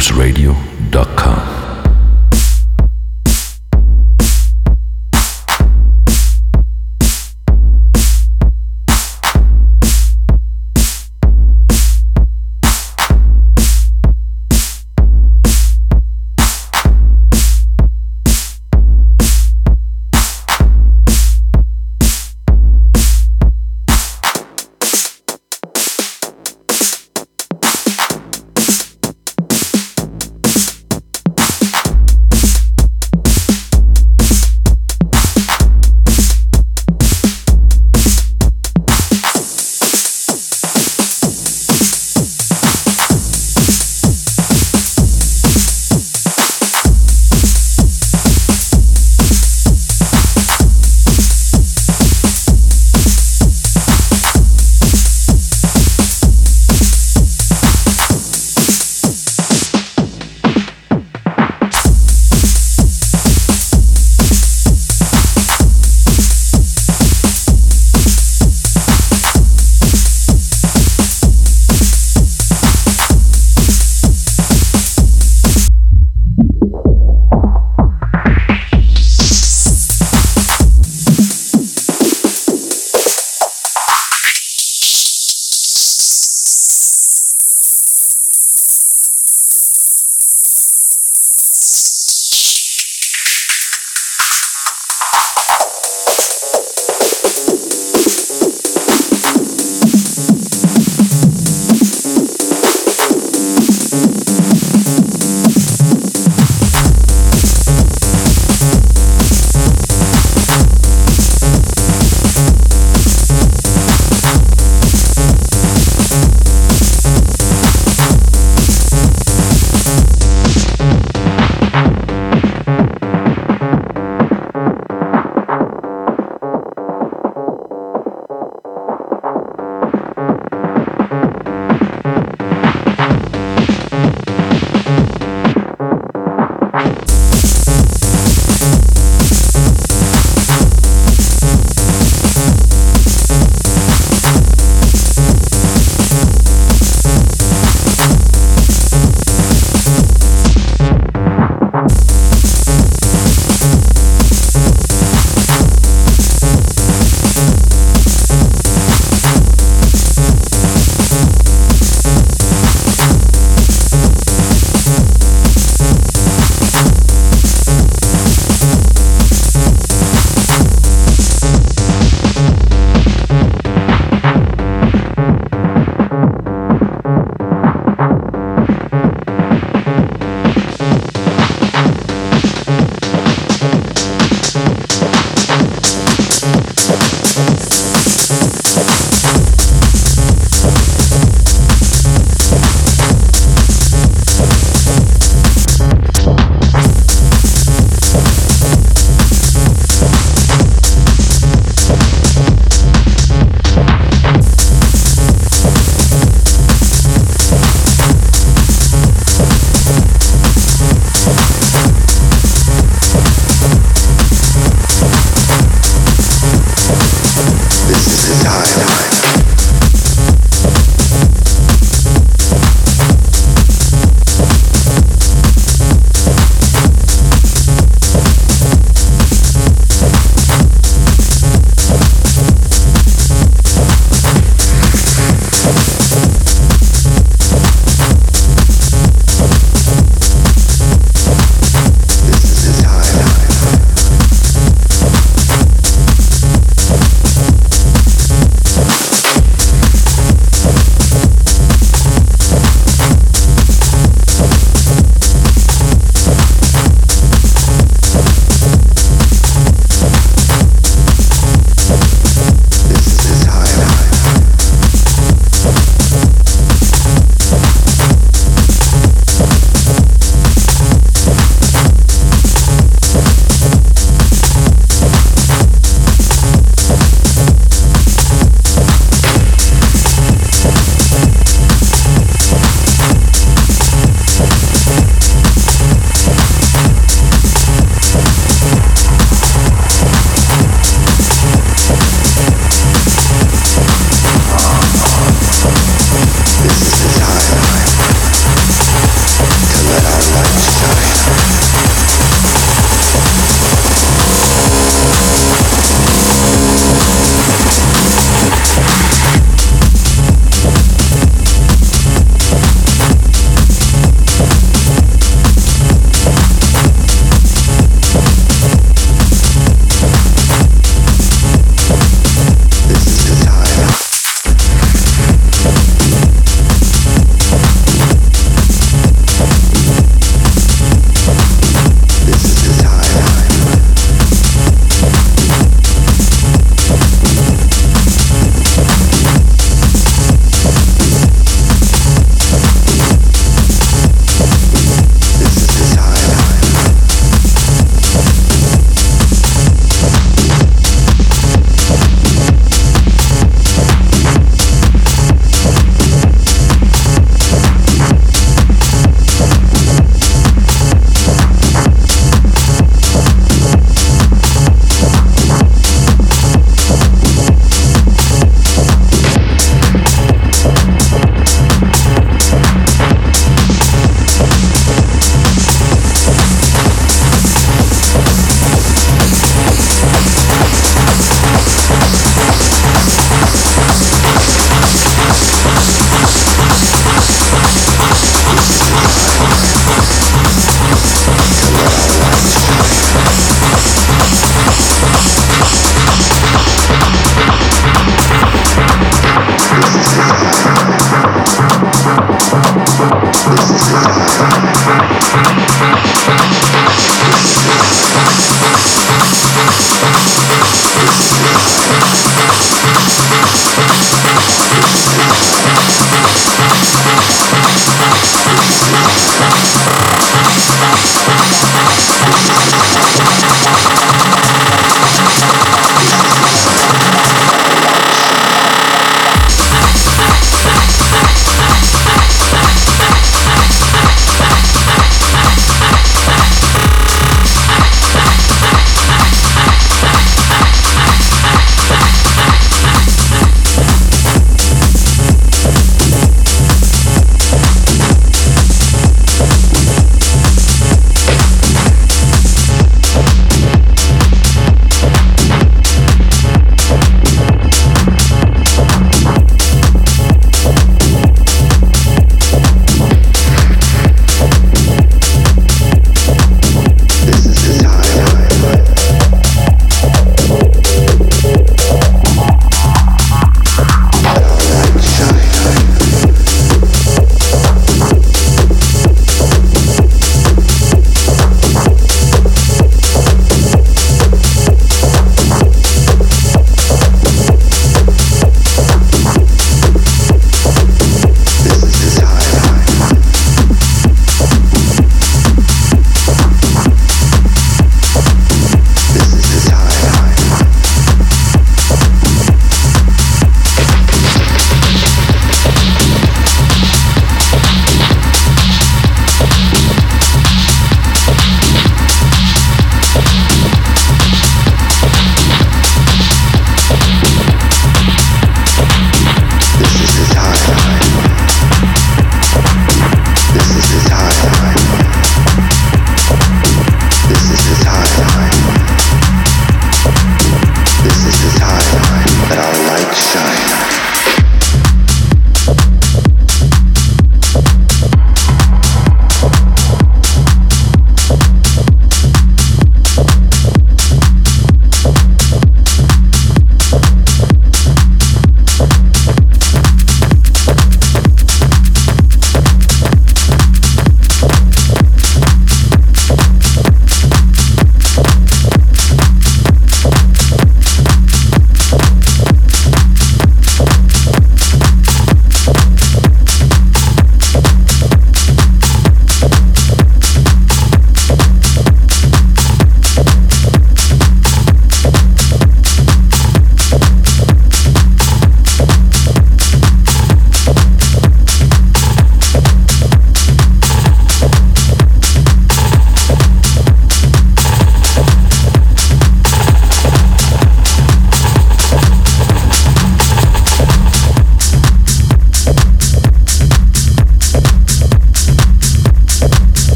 loopsradio.com.